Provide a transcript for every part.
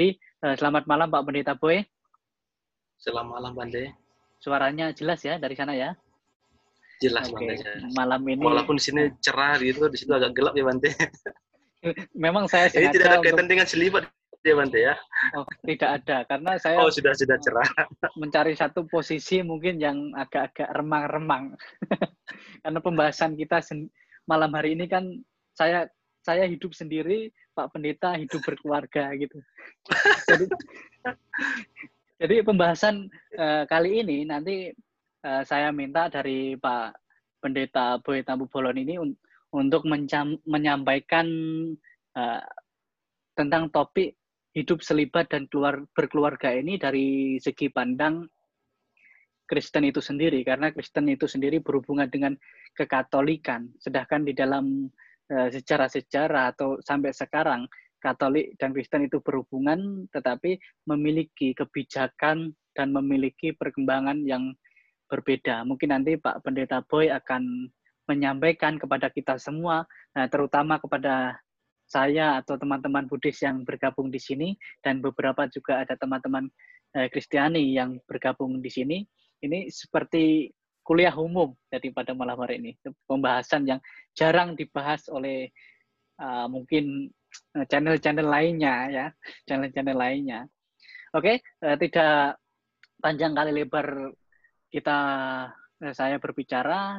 Jadi uh, selamat malam Pak Pendeta Boy. Selamat malam Bande. Suaranya jelas ya dari sana ya? Jelas okay. Bande. Malam ini. Walaupun di sini cerah gitu, di situ agak gelap ya Bande. Memang saya sengaja Ini tidak ada kaitan untuk... dengan selibat ya Bante ya? Oh, tidak ada karena saya Oh, sudah sudah cerah. Mencari satu posisi mungkin yang agak-agak remang-remang. karena pembahasan kita malam hari ini kan saya saya hidup sendiri, Pak Pendeta hidup berkeluarga gitu. jadi, jadi pembahasan uh, kali ini nanti uh, saya minta dari Pak Pendeta Boy Tambu Bolon ini un untuk menyampaikan uh, tentang topik hidup selibat dan keluar berkeluarga ini dari segi pandang Kristen itu sendiri karena Kristen itu sendiri berhubungan dengan kekatolikan sedangkan di dalam sejarah-sejarah atau sampai sekarang Katolik dan Kristen itu berhubungan tetapi memiliki kebijakan dan memiliki perkembangan yang berbeda. Mungkin nanti Pak Pendeta Boy akan menyampaikan kepada kita semua, nah, terutama kepada saya atau teman-teman Buddhis yang bergabung di sini dan beberapa juga ada teman-teman eh, Kristiani yang bergabung di sini. Ini seperti kuliah umum jadi pada malam hari ini pembahasan yang jarang dibahas oleh uh, mungkin eh, channel-channel lainnya ya channel-channel lainnya. Oke, okay, uh, tidak panjang kali lebar kita uh, saya berbicara.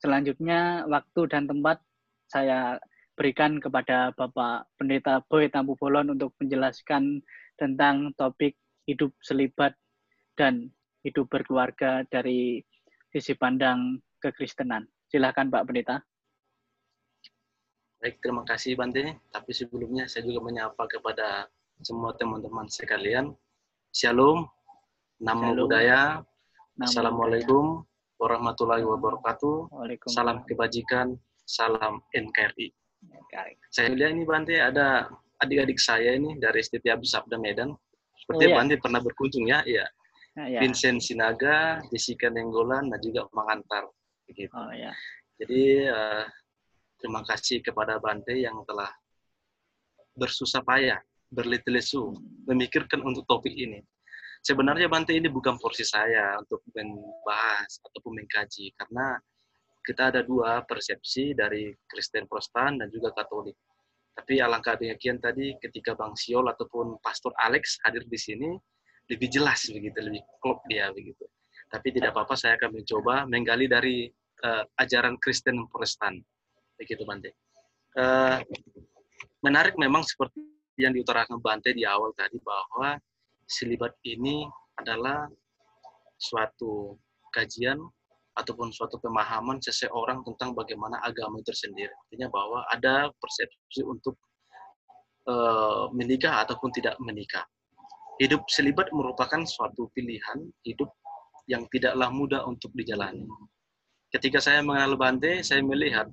Selanjutnya waktu dan tempat saya berikan kepada Bapak Pendeta Boy Tampu Bolon untuk menjelaskan tentang topik hidup selibat dan hidup berkeluarga dari sisi pandang kekristenan. Silakan Pak Pendeta. Baik, terima kasih Bante. Tapi sebelumnya saya juga menyapa kepada semua teman-teman sekalian. Shalom, nama budaya. Assalamualaikum warahmatullahi wabarakatuh. Salam kebajikan, salam NKRI. Saya lihat ini Bante ada adik-adik saya ini dari Abu Sabda Medan. Seperti oh, iya. Bante pernah berkunjung ya, iya. Ah, iya. Vincent Sinaga, Jessica Nenggolan, dan juga mengantar. Begitu. Oh, iya. Jadi uh, terima kasih kepada Bante yang telah bersusah payah, berlesu memikirkan untuk topik ini. Sebenarnya Bante ini bukan porsi saya untuk membahas ataupun mengkaji, karena kita ada dua persepsi dari Kristen Protestan dan juga Katolik. Tapi alangkah demikian tadi ketika Bang Siol ataupun Pastor Alex hadir di sini lebih jelas begitu, lebih klop dia begitu. Tapi tidak apa-apa saya akan mencoba menggali dari uh, ajaran Kristen Protestan. Begitu Bante. Uh, menarik memang seperti yang diutarakan Bante di awal tadi bahwa selibat ini adalah suatu kajian ataupun suatu pemahaman seseorang tentang bagaimana agama itu sendiri. Artinya bahwa ada persepsi untuk uh, menikah ataupun tidak menikah. Hidup selibat merupakan suatu pilihan hidup yang tidaklah mudah untuk dijalani. Ketika saya mengenal Bante, saya melihat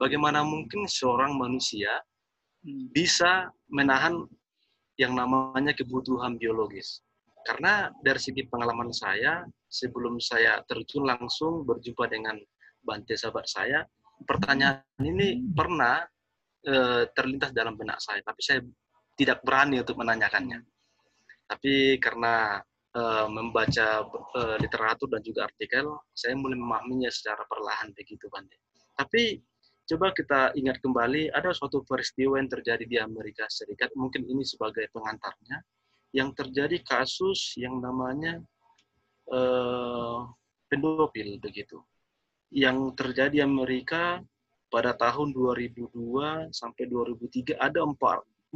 bagaimana mungkin seorang manusia hmm. bisa menahan yang namanya kebutuhan biologis. Karena dari segi pengalaman saya, sebelum saya terjun langsung berjumpa dengan Bante sahabat saya, pertanyaan ini pernah e, terlintas dalam benak saya, tapi saya tidak berani untuk menanyakannya. Tapi karena e, membaca e, literatur dan juga artikel, saya mulai memahaminya secara perlahan begitu Bante. Tapi coba kita ingat kembali, ada suatu peristiwa yang terjadi di Amerika Serikat, mungkin ini sebagai pengantarnya, yang terjadi kasus yang namanya uh, pedofil begitu. Yang terjadi di Amerika pada tahun 2002 sampai 2003 ada 46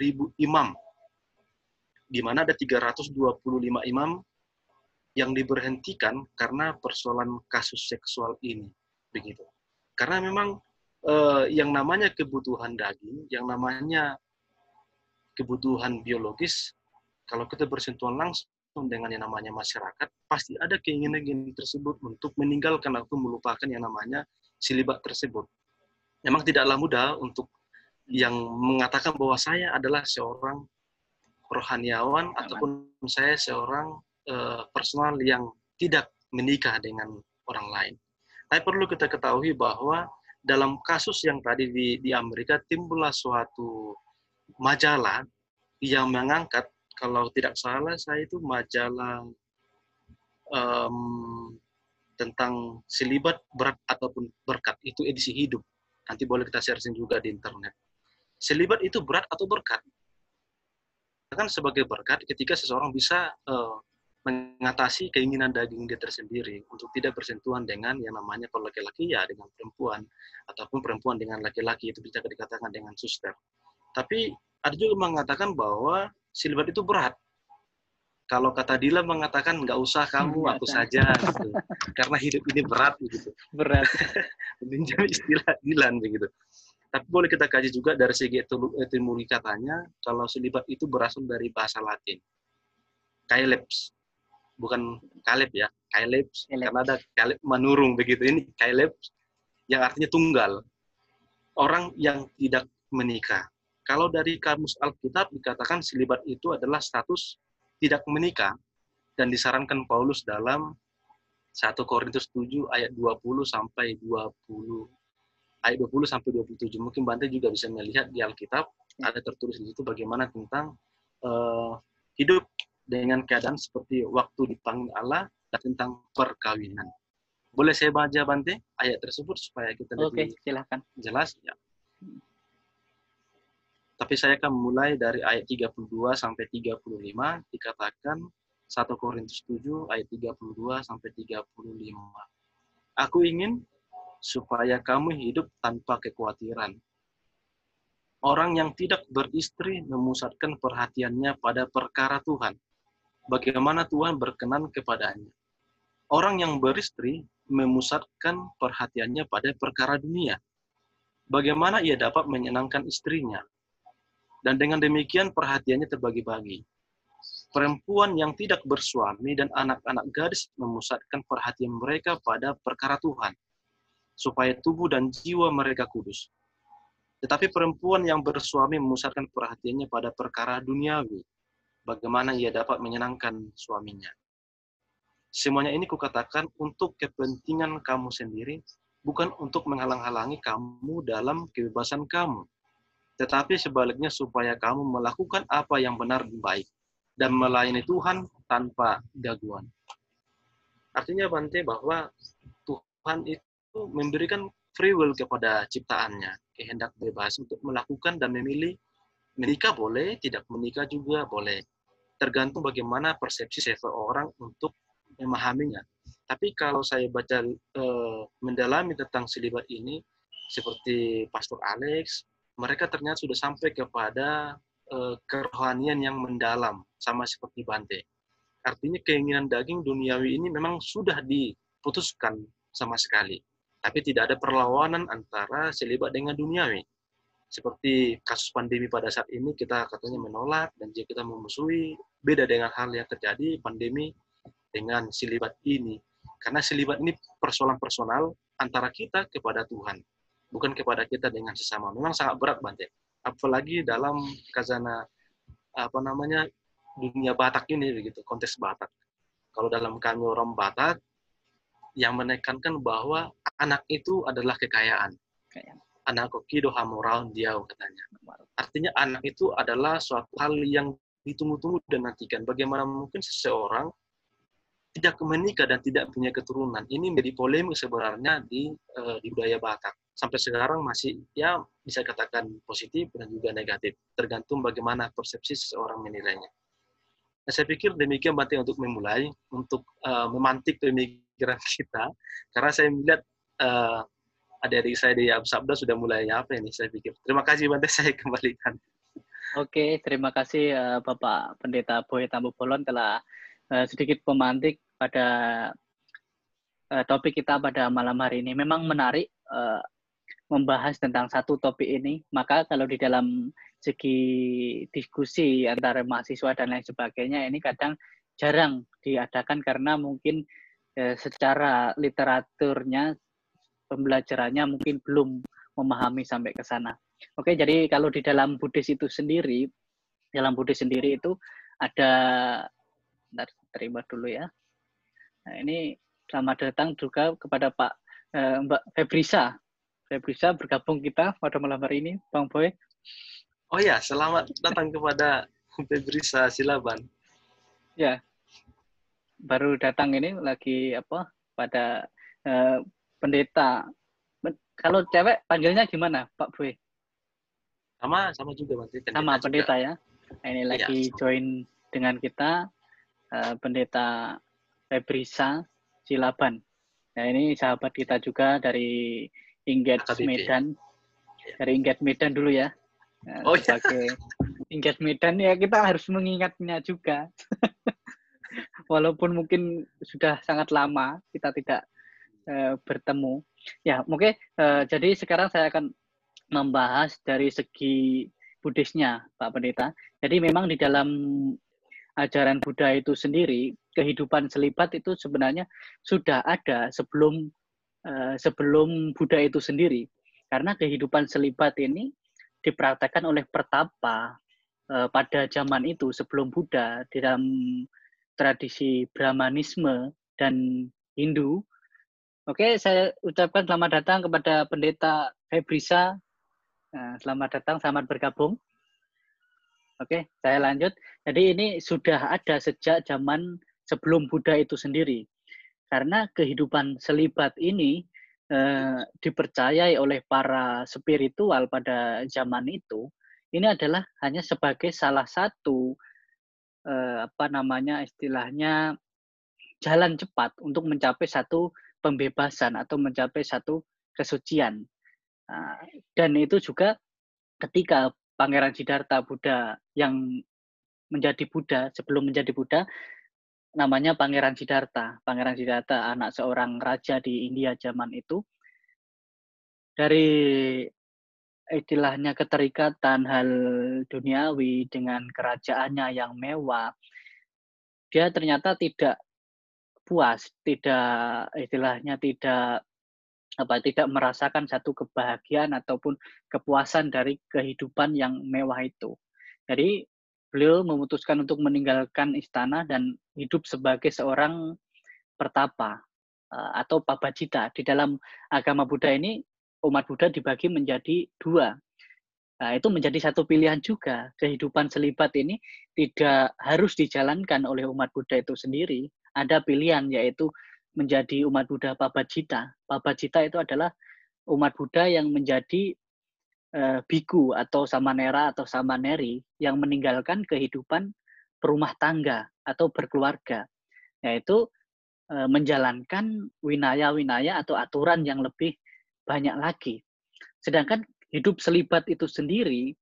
ribu imam di mana ada 325 imam yang diberhentikan karena persoalan kasus seksual ini begitu. Karena memang eh, yang namanya kebutuhan daging, yang namanya kebutuhan biologis, kalau kita bersentuhan langsung dengan yang namanya masyarakat, pasti ada keinginan tersebut untuk meninggalkan atau melupakan yang namanya silibat tersebut. Memang tidaklah mudah untuk yang mengatakan bahwa saya adalah seorang rohaniawan ataupun saya seorang uh, personal yang tidak menikah dengan orang lain. Tapi perlu kita ketahui bahwa dalam kasus yang tadi di, di Amerika timbullah suatu majalah yang mengangkat kalau tidak salah saya itu majalah um, tentang selibat berat ataupun berkat. Itu edisi hidup. Nanti boleh kita searching juga di internet. Selibat itu berat atau berkat kan sebagai berkat ketika seseorang bisa uh, mengatasi keinginan daging dia tersendiri untuk tidak bersentuhan dengan yang namanya kalau laki-laki ya dengan perempuan ataupun perempuan dengan laki-laki itu bisa dikatakan dengan suster. Tapi ada juga mengatakan bahwa silbat itu berat. Kalau kata Dila mengatakan nggak usah kamu, aku saja, gitu. karena hidup ini berat, gitu. Berat. Meninjau istilah Dilan, begitu. Tapi boleh kita kaji juga dari segi etimologi katanya, kalau selibat itu berasal dari bahasa Latin. Kaileps. Bukan Kaleb ya, Kaileps. Karena ada Kaleb manurung begitu. Ini Kaileps yang artinya tunggal. Orang yang tidak menikah. Kalau dari kamus Alkitab dikatakan selibat itu adalah status tidak menikah dan disarankan Paulus dalam 1 Korintus 7 ayat 20 sampai 20 ayat 20 sampai 27. Mungkin Bante juga bisa melihat di Alkitab ada tertulis di situ bagaimana tentang uh, hidup dengan keadaan seperti waktu dipanggil Allah dan tentang perkawinan. Boleh saya baca Bante ayat tersebut supaya kita lebih Oke, silahkan. jelas ya. Tapi saya akan mulai dari ayat 32 sampai 35 dikatakan 1 Korintus 7 ayat 32 sampai 35. Aku ingin supaya kamu hidup tanpa kekhawatiran. Orang yang tidak beristri memusatkan perhatiannya pada perkara Tuhan. Bagaimana Tuhan berkenan kepadanya. Orang yang beristri memusatkan perhatiannya pada perkara dunia. Bagaimana ia dapat menyenangkan istrinya dan dengan demikian perhatiannya terbagi-bagi. Perempuan yang tidak bersuami dan anak-anak gadis memusatkan perhatian mereka pada perkara Tuhan, supaya tubuh dan jiwa mereka kudus. Tetapi perempuan yang bersuami memusatkan perhatiannya pada perkara duniawi, bagaimana ia dapat menyenangkan suaminya. Semuanya ini kukatakan untuk kepentingan kamu sendiri, bukan untuk menghalang-halangi kamu dalam kebebasan kamu tetapi sebaliknya supaya kamu melakukan apa yang benar dan baik dan melayani Tuhan tanpa gangguan. Artinya Bante bahwa Tuhan itu memberikan free will kepada ciptaannya, kehendak bebas untuk melakukan dan memilih menikah boleh, tidak menikah juga boleh. Tergantung bagaimana persepsi seseorang untuk memahaminya. Tapi kalau saya baca e, mendalami tentang selibat ini, seperti Pastor Alex, mereka ternyata sudah sampai kepada uh, kerohanian yang mendalam, sama seperti Bante. Artinya keinginan daging duniawi ini memang sudah diputuskan sama sekali. Tapi tidak ada perlawanan antara selibat dengan duniawi. Seperti kasus pandemi pada saat ini kita katanya menolak dan jika kita memusuhi, beda dengan hal yang terjadi pandemi dengan selibat ini. Karena selibat ini persoalan personal antara kita kepada Tuhan bukan kepada kita dengan sesama. Memang sangat berat Bante. Apalagi dalam kazana apa namanya dunia Batak ini begitu, konteks Batak. Kalau dalam kami orang Batak yang menekankan bahwa anak itu adalah kekayaan. Anak kokido hamoral dia katanya. Artinya anak itu adalah suatu hal yang ditunggu-tunggu dan nantikan. Bagaimana mungkin seseorang tidak menikah dan tidak punya keturunan. Ini menjadi polemik sebenarnya di, uh, di budaya Batak sampai sekarang masih ya bisa katakan positif dan juga negatif, tergantung bagaimana persepsi seseorang menilainya. Nah, saya pikir demikian penting untuk memulai, untuk uh, memantik pemikiran kita, karena saya melihat uh, adik-adik saya di Abu Sabda sudah mulai apa ini, saya pikir. Terima kasih Bante, saya kembalikan. Oke, terima kasih uh, Bapak Pendeta Boy Tambu Bolon telah uh, sedikit pemantik pada uh, topik kita pada malam hari ini. Memang menarik uh, membahas tentang satu topik ini, maka kalau di dalam segi diskusi antara mahasiswa dan lain sebagainya ini kadang jarang diadakan karena mungkin eh, secara literaturnya pembelajarannya mungkin belum memahami sampai ke sana. Oke, jadi kalau di dalam Buddhis itu sendiri, dalam Buddhis sendiri itu ada, bentar, terima dulu ya. Nah, ini selamat datang juga kepada Pak eh, Mbak Febrisa bisa bergabung kita pada malam hari ini, Bang Boy. Oh ya, selamat datang kepada Febrisa Silaban. Ya, baru datang ini lagi apa pada uh, pendeta. Kalau cewek panggilnya gimana, Pak Boy? Sama, sama juga Mas. Sama pendeta juga. ya. Nah, ini iya, lagi ya. join dengan kita uh, pendeta Febrisa Silaban. Nah ini sahabat kita juga dari Inggit Medan. Ya. Dari Inggit Medan dulu ya. Nah, oh, iya. sebagai Inggit Medan ya kita harus mengingatnya juga. Walaupun mungkin sudah sangat lama kita tidak uh, bertemu. Ya, mungkin uh, jadi sekarang saya akan membahas dari segi Buddhisnya, Pak Pendeta. Jadi memang di dalam ajaran Buddha itu sendiri, kehidupan selibat itu sebenarnya sudah ada sebelum uh, sebelum Buddha itu sendiri. Karena kehidupan selibat ini dipraktekkan oleh pertapa uh, pada zaman itu sebelum Buddha di dalam tradisi Brahmanisme dan Hindu. Oke, saya ucapkan selamat datang kepada Pendeta Febrisa Nah, selamat datang, selamat bergabung. Oke, saya lanjut. Jadi ini sudah ada sejak zaman sebelum Buddha itu sendiri. Karena kehidupan selibat ini eh, dipercayai oleh para spiritual pada zaman itu, ini adalah hanya sebagai salah satu eh, apa namanya istilahnya jalan cepat untuk mencapai satu pembebasan atau mencapai satu kesucian. Nah, dan itu juga ketika Pangeran Siddhartha Buddha yang menjadi Buddha sebelum menjadi Buddha namanya Pangeran Siddhartha. Pangeran Siddhartha anak seorang raja di India zaman itu dari istilahnya keterikatan hal duniawi dengan kerajaannya yang mewah dia ternyata tidak puas, tidak istilahnya tidak apa tidak merasakan satu kebahagiaan ataupun kepuasan dari kehidupan yang mewah itu. Jadi beliau memutuskan untuk meninggalkan istana dan hidup sebagai seorang pertapa eh, atau pabajita. Di dalam agama Buddha ini umat Buddha dibagi menjadi dua. Nah, itu menjadi satu pilihan juga. Kehidupan selibat ini tidak harus dijalankan oleh umat Buddha itu sendiri. Ada pilihan yaitu menjadi umat Buddha Pabajita. Pabajita itu adalah umat Buddha yang menjadi uh, biku atau samanera atau samaneri yang meninggalkan kehidupan perumah tangga atau berkeluarga, yaitu uh, menjalankan winaya-winaya atau aturan yang lebih banyak lagi. Sedangkan hidup selibat itu sendiri,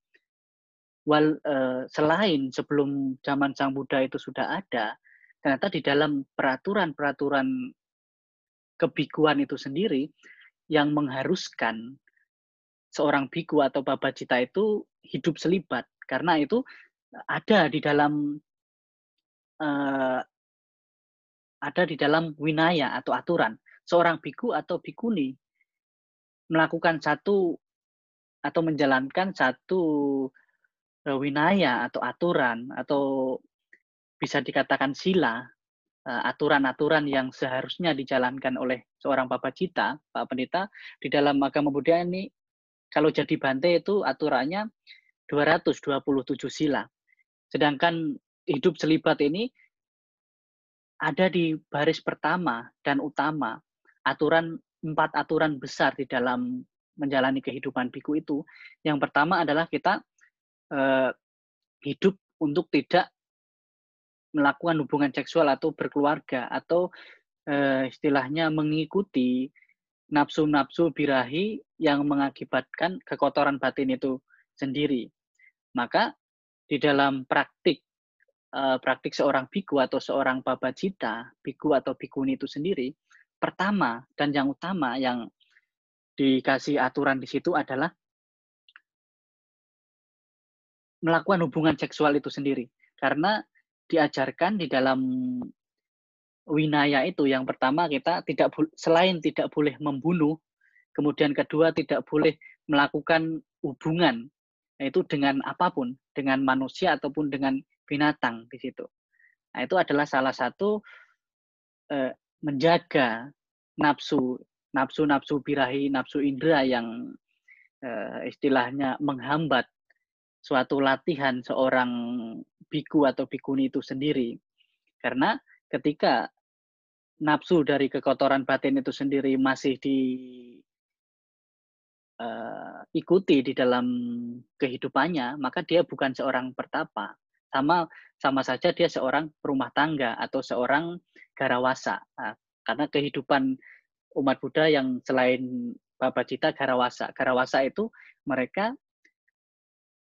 wal, uh, selain sebelum zaman Sang Buddha itu sudah ada, ternyata di dalam peraturan-peraturan kebikuan itu sendiri yang mengharuskan seorang biku atau babacita itu hidup selibat. Karena itu ada di dalam uh, ada di dalam winaya atau aturan. Seorang biku atau bikuni melakukan satu atau menjalankan satu eh, winaya atau aturan atau bisa dikatakan sila Eh, aturan-aturan yang seharusnya dijalankan oleh seorang Bapak Cita, Pak Pendeta, di dalam agama Buddha ini kalau jadi bante itu aturannya 227 sila. Sedangkan hidup selibat ini ada di baris pertama dan utama. Aturan empat aturan besar di dalam menjalani kehidupan biku itu. Yang pertama adalah kita eh, hidup untuk tidak melakukan hubungan seksual atau berkeluarga atau uh, istilahnya mengikuti nafsu-nafsu birahi yang mengakibatkan kekotoran batin itu sendiri. Maka di dalam praktik uh, praktik seorang biku atau seorang babajita, biku atau bikuni itu sendiri, pertama dan yang utama yang dikasih aturan di situ adalah melakukan hubungan seksual itu sendiri. Karena diajarkan di dalam winaya itu yang pertama kita tidak selain tidak boleh membunuh, kemudian kedua tidak boleh melakukan hubungan yaitu dengan apa pun, dengan manusia ataupun dengan binatang di situ. Nah, itu adalah salah satu eh, menjaga nafsu, nafsu-nafsu birahi, nafsu indera yang eh, istilahnya menghambat suatu latihan seorang biku atau bikuni itu sendiri. Karena ketika nafsu dari kekotoran batin itu sendiri masih di uh, ikuti di dalam kehidupannya, maka dia bukan seorang pertapa. Sama sama saja dia seorang rumah tangga atau seorang garawasa. Nah, karena kehidupan umat Buddha yang selain Bapak Cita garawasa. Garawasa itu mereka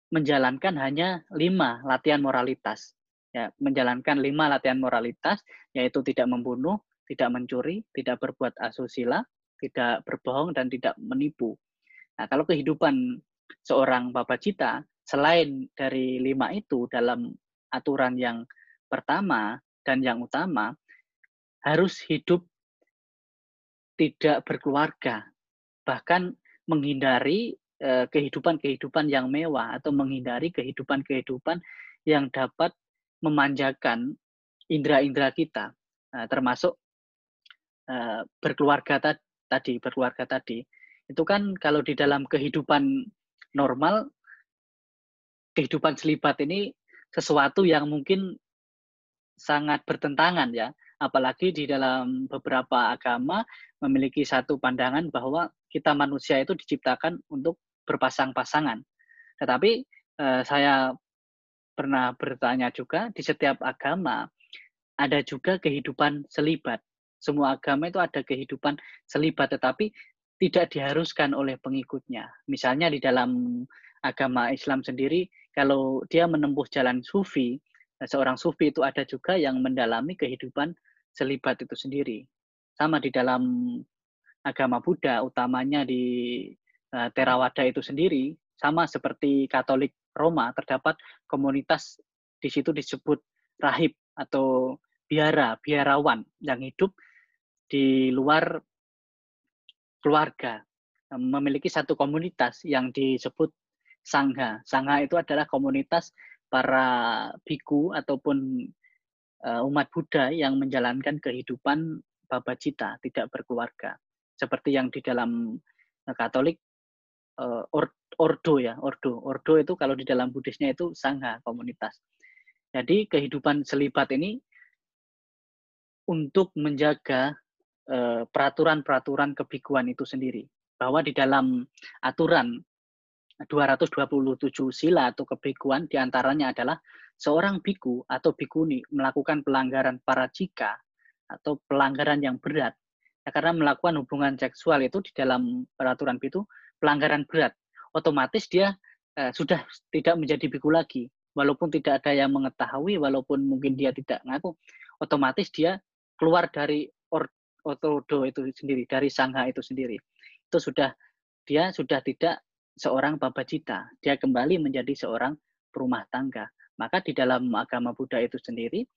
menjalankan hanya lima latihan moralitas. Ya, menjalankan lima latihan moralitas, yaitu tidak membunuh, tidak mencuri, tidak berbuat asusila, tidak berbohong, dan tidak menipu. Nah, kalau kehidupan seorang Bapak Cita, selain dari lima itu dalam aturan yang pertama dan yang utama, harus hidup tidak berkeluarga, bahkan menghindari kehidupan-kehidupan yang mewah atau menghindari kehidupan-kehidupan yang dapat memanjakan indera-indera kita, nah, termasuk uh, berkeluarga ta tadi, berkeluarga tadi. Itu kan kalau di dalam kehidupan normal, kehidupan selibat ini sesuatu yang mungkin sangat bertentangan ya, apalagi di dalam beberapa agama memiliki satu pandangan bahwa kita manusia itu diciptakan untuk berpasang-pasangan. Tetapi eh, saya pernah bertanya juga di setiap agama ada juga kehidupan selibat. Semua agama itu ada kehidupan selibat, tetapi tidak diharuskan oleh pengikutnya. Misalnya di dalam agama Islam sendiri, kalau dia menempuh jalan sufi, seorang sufi itu ada juga yang mendalami kehidupan selibat itu sendiri. Sama di dalam agama Buddha, utamanya di Theravada itu sendiri sama seperti Katolik Roma terdapat komunitas di situ disebut rahib atau biara, biarawan yang hidup di luar keluarga memiliki satu komunitas yang disebut sangha. Sangha itu adalah komunitas para biku ataupun uh, umat Buddha yang menjalankan kehidupan babacita, tidak berkeluarga. Seperti yang di dalam Katolik or, ordo ya, ordo. Ordo itu kalau di dalam Buddhisnya itu sangha, komunitas. Jadi kehidupan selibat ini untuk menjaga peraturan peraturan-peraturan kebikuan itu sendiri. Bahwa di dalam aturan 227 sila atau kebikuan di antaranya adalah seorang biku atau bikuni melakukan pelanggaran para jika atau pelanggaran yang berat. Ya, karena melakukan hubungan seksual itu di dalam peraturan itu pelanggaran berat, otomatis dia uh, sudah tidak menjadi biku lagi. Walaupun tidak ada yang mengetahui, walaupun mungkin dia tidak ngaku, otomatis dia keluar dari or, otodo itu sendiri, dari sangha itu sendiri. Itu sudah dia sudah tidak seorang babajita, dia kembali menjadi seorang perumah tangga. Maka di dalam agama Buddha itu sendiri,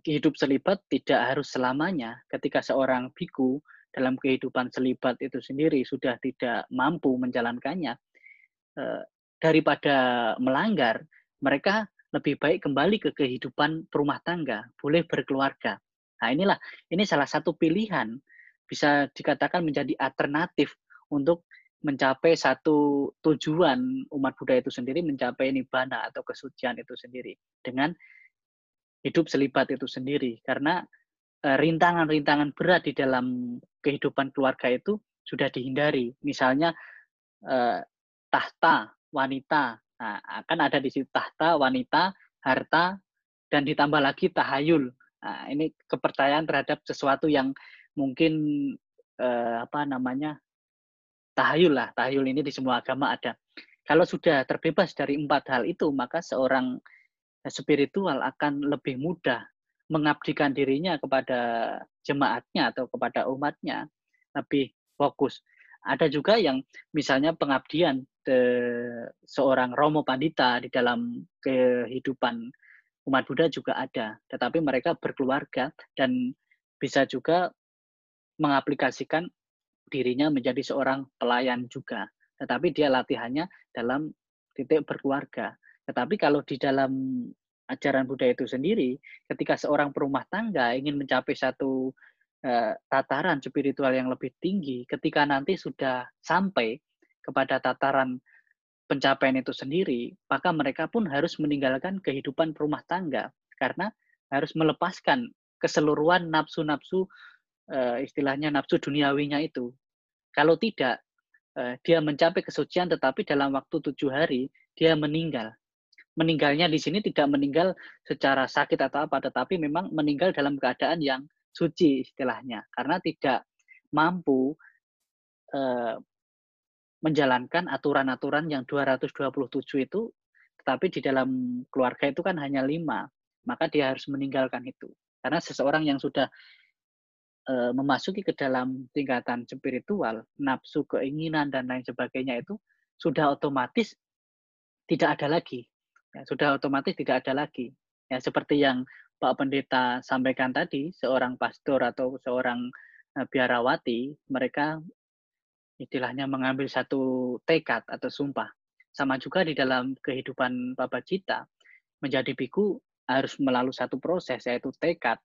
hidup selibat tidak harus selamanya. Ketika seorang biku dalam kehidupan selibat itu sendiri sudah tidak mampu menjalankannya, eh, daripada melanggar, mereka lebih baik kembali ke kehidupan rumah tangga, boleh berkeluarga. Nah inilah, ini salah satu pilihan, bisa dikatakan menjadi alternatif untuk mencapai satu tujuan umat Buddha itu sendiri, mencapai nibbana atau kesucian itu sendiri, dengan hidup selibat itu sendiri. Karena rintangan-rintangan berat di dalam kehidupan keluarga itu sudah dihindari. Misalnya eh, tahta, wanita. Nah, akan ada di situ tahta, wanita, harta, dan ditambah lagi tahayul. Nah, ini kepercayaan terhadap sesuatu yang mungkin eh, apa namanya tahayul lah. Tahayul ini di semua agama ada. Kalau sudah terbebas dari empat hal itu, maka seorang spiritual akan lebih mudah mengabdikan dirinya kepada jemaatnya atau kepada umatnya lebih fokus. Ada juga yang misalnya pengabdian de, seorang Romo Pandita di dalam kehidupan umat Buddha juga ada, tetapi mereka berkeluarga dan bisa juga mengaplikasikan dirinya menjadi seorang pelayan juga. Tetapi dia latihannya dalam titik berkeluarga. Tetapi kalau di dalam ajaran Buddha itu sendiri, ketika seorang perumah tangga ingin mencapai satu uh, tataran spiritual yang lebih tinggi, ketika nanti sudah sampai kepada tataran pencapaian itu sendiri, maka mereka pun harus meninggalkan kehidupan rumah tangga karena harus melepaskan keseluruhan nafsu-nafsu uh, istilahnya nafsu duniawinya itu. Kalau tidak, uh, dia mencapai kesucian tetapi dalam waktu tujuh hari dia meninggal. Meninggalnya di sini tidak meninggal secara sakit atau apa, tetapi memang meninggal dalam keadaan yang suci istilahnya, karena tidak mampu uh, menjalankan aturan-aturan yang 227 itu, tetapi di dalam keluarga itu kan hanya lima, maka dia harus meninggalkan itu. Karena seseorang yang sudah e, memasuki ke dalam tingkatan spiritual, nafsu, keinginan, dan lain sebagainya itu sudah otomatis tidak ada lagi. Ya, sudah otomatis tidak ada lagi. Ya, seperti yang Pak Pendeta sampaikan tadi, seorang pastor atau seorang e, biarawati, mereka istilahnya mengambil satu tekad atau sumpah. Sama juga di dalam kehidupan Bapak Cita, menjadi biku harus melalui satu proses, yaitu tekad,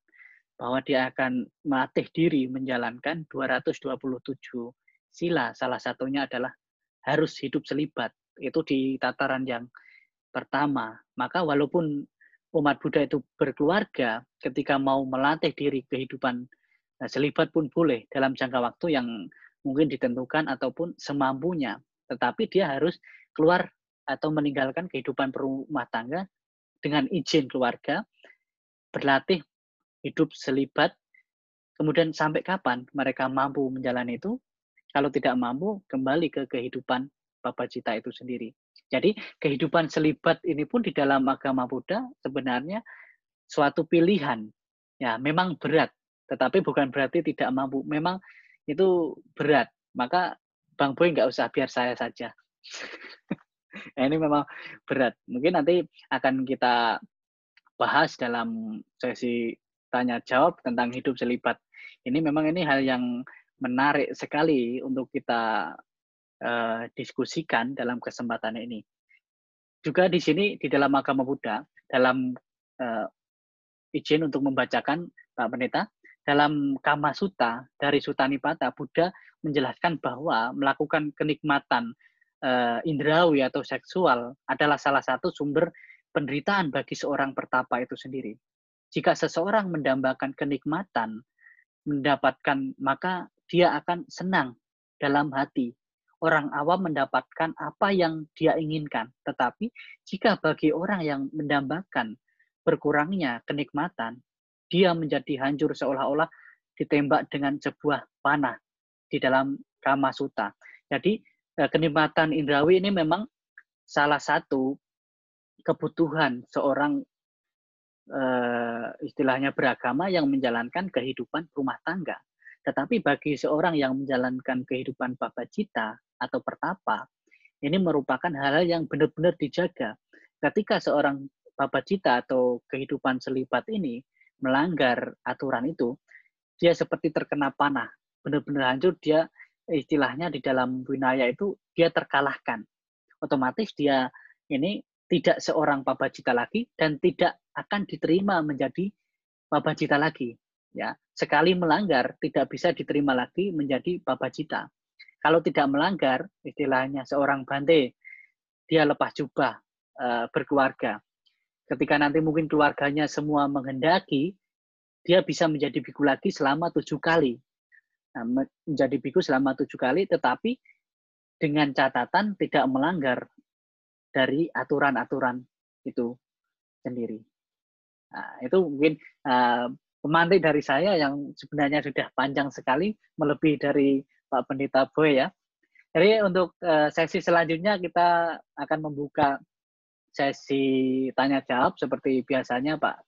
bahwa dia akan melatih diri menjalankan 227 sila. Salah satunya adalah harus hidup selibat. Itu di tataran yang pertama. Maka walaupun umat Buddha itu berkeluarga, ketika mau melatih diri kehidupan eh, selibat pun boleh dalam jangka waktu yang mungkin ditentukan ataupun semampunya. Tetapi dia harus keluar atau meninggalkan kehidupan rumah tangga dengan izin keluarga, berlatih hidup selibat, kemudian sampai kapan mereka mampu menjalani itu, kalau tidak mampu, kembali ke kehidupan Bapak Cita itu sendiri. Jadi kehidupan selibat ini pun di dalam agama Buddha sebenarnya suatu pilihan. Ya, memang berat, tetapi bukan berarti tidak mampu. Memang itu berat. Maka Bang Boy nggak usah biar saya saja. nah, ini memang berat. Mungkin nanti akan kita bahas dalam sesi tanya jawab tentang hidup selibat. Ini memang ini hal yang menarik sekali untuk kita uh, diskusikan dalam kesempatan ini. Juga di sini di dalam agama Buddha, dalam uh, izin untuk membacakan Pak Pendeta, dalam Kama Sutta dari Sutanipata, Buddha menjelaskan bahwa melakukan kenikmatan uh, indrawi atau seksual adalah salah satu sumber penderitaan bagi seorang pertapa itu sendiri. Jika seseorang mendambakan kenikmatan, mendapatkan maka dia akan senang dalam hati. Orang awam mendapatkan apa yang dia inginkan, tetapi jika bagi orang yang mendambakan berkurangnya kenikmatan, dia menjadi hancur seolah-olah ditembak dengan sebuah panah di dalam Kama Suta. Jadi eh, kenikmatan indrawi ini memang salah satu kebutuhan seorang uh, istilahnya beragama yang menjalankan kehidupan rumah tangga. Tetapi bagi seorang yang menjalankan kehidupan cita atau pertapa, ini merupakan hal-hal yang benar-benar dijaga. Ketika seorang cita atau kehidupan selibat ini melanggar aturan itu, dia seperti terkena panah, benar-benar hancur. Dia istilahnya di dalam winaya itu dia terkalahkan. Otomatis dia ini tidak seorang babacita lagi dan tidak akan diterima menjadi babacita lagi. Ya, sekali melanggar tidak bisa diterima lagi menjadi babacita. Kalau tidak melanggar, istilahnya seorang bante, dia lepas jubah e, berkeluarga ketika nanti mungkin keluarganya semua menghendaki, dia bisa menjadi biku lagi selama tujuh kali. Nah, menjadi biku selama tujuh kali, tetapi dengan catatan tidak melanggar dari aturan-aturan itu sendiri. Nah, itu mungkin uh, pemantik dari saya yang sebenarnya sudah panjang sekali, melebihi dari Pak Pendeta Boy ya. Jadi untuk uh, sesi selanjutnya kita akan membuka sesi tanya jawab seperti biasanya Pak